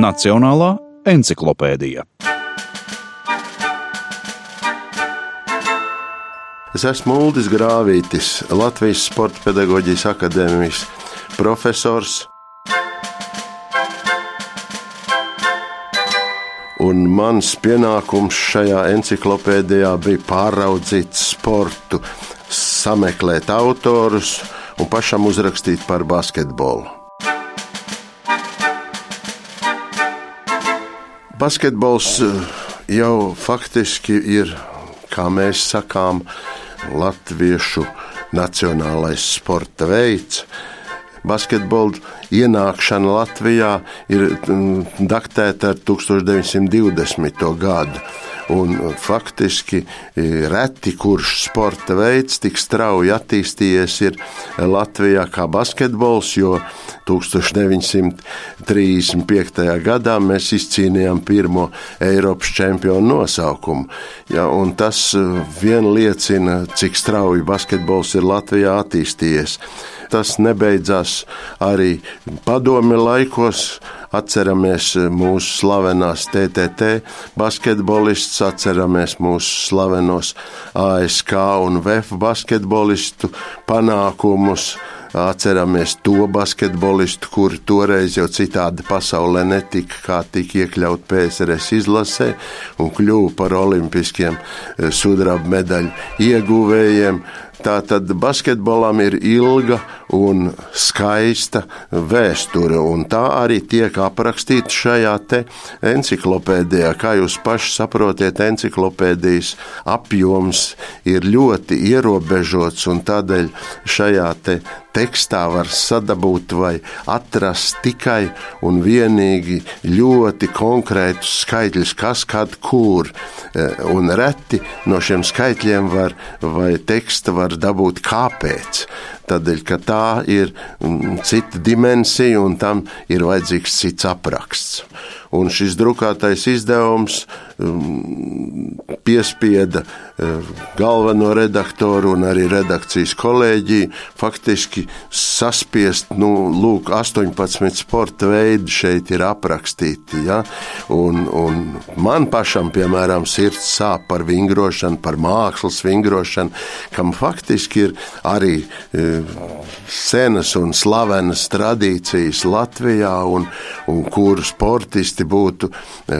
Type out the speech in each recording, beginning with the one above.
Nacionālā encyklopēdija. Es esmu Uldis Grāvītis, Latvijas Sporta pedagoģijas akadēmijas profesors. Un mans pienākums šajā encyklopēdijā bija pāraudzīt sportu, sameklēt autorus un pašam uzrakstīt par basketbolu. Basketbols eh, jau faktiski ir, kā mēs sakām, latviešu nacionālais sporta veids. Basketbola ienākšana Latvijā ir mm, daktēta ar 1920. gadu. Un faktiski e, reti kurš sporta veids tik strauji attīstījies ir Latvijā kā basketbols, jo 1935. gadā mēs izcīnījām pirmo Eiropas čempionu nosaukumu. Ja, tas e, vien liecina, cik strauji basketbols ir Latvijā attīstījies. Tas nebeidzās arī padomi laikos. Atceramies mūsu slavenās TTT basketbolistus, atceramies mūsu slavenos ASK un VF basketbolistu panākumus. Atceramies to basketbolistu, kuri toreiz jau citādi pasaulē netika, kā tika iekļaut PSRS izlasē un kļuva par olimpiskiem sudraba medaļu ieguvējiem. Tātad basketbolam ir ilga un skaista vēsture, un tā arī tiek aprakstīta šajā encyklopēdijā. Kā jūs paši saprotiet, encyklopēdijas apjoms ir ļoti ierobežots, un tādēļ šajā tekstā var sadabūt vai atrast tikai un vienīgi ļoti konkrētus skaitļus, kas, kad, kur. E, un reti no šiem skaitļiem var, vai teksta var dabūt kāpēc. Tādēļ, ka tā ir mm, cita dimensija un tam ir vajadzīgs cits apraksts. Un šis drukātais izdevums um, piespieda uh, galveno redaktoru un arī redakcijas kolēģiju faktiski saspiest, nu, lūk, 18 sporta veidi šeit ir aprakstīti. Ja? Un, un man pašam, piemēram, sirds sāp par vingrošanu, par mākslas vingrošanu, kam faktiski ir arī uh, senas un slavenas tradīcijas Latvijā, un, un kuru sportisti būtu e,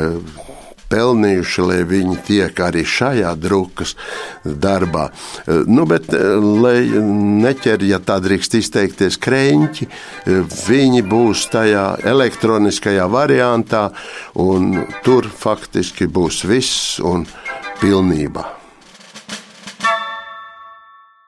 pelnījuši, lai viņi tiek arī šajā drukas darbā. E, nu, bet, e, lai neķer, ja tā drīkst izteikties, krēņķi, viņi būs tajā elektroniskajā variantā, un tur faktiski būs viss un pilnībā.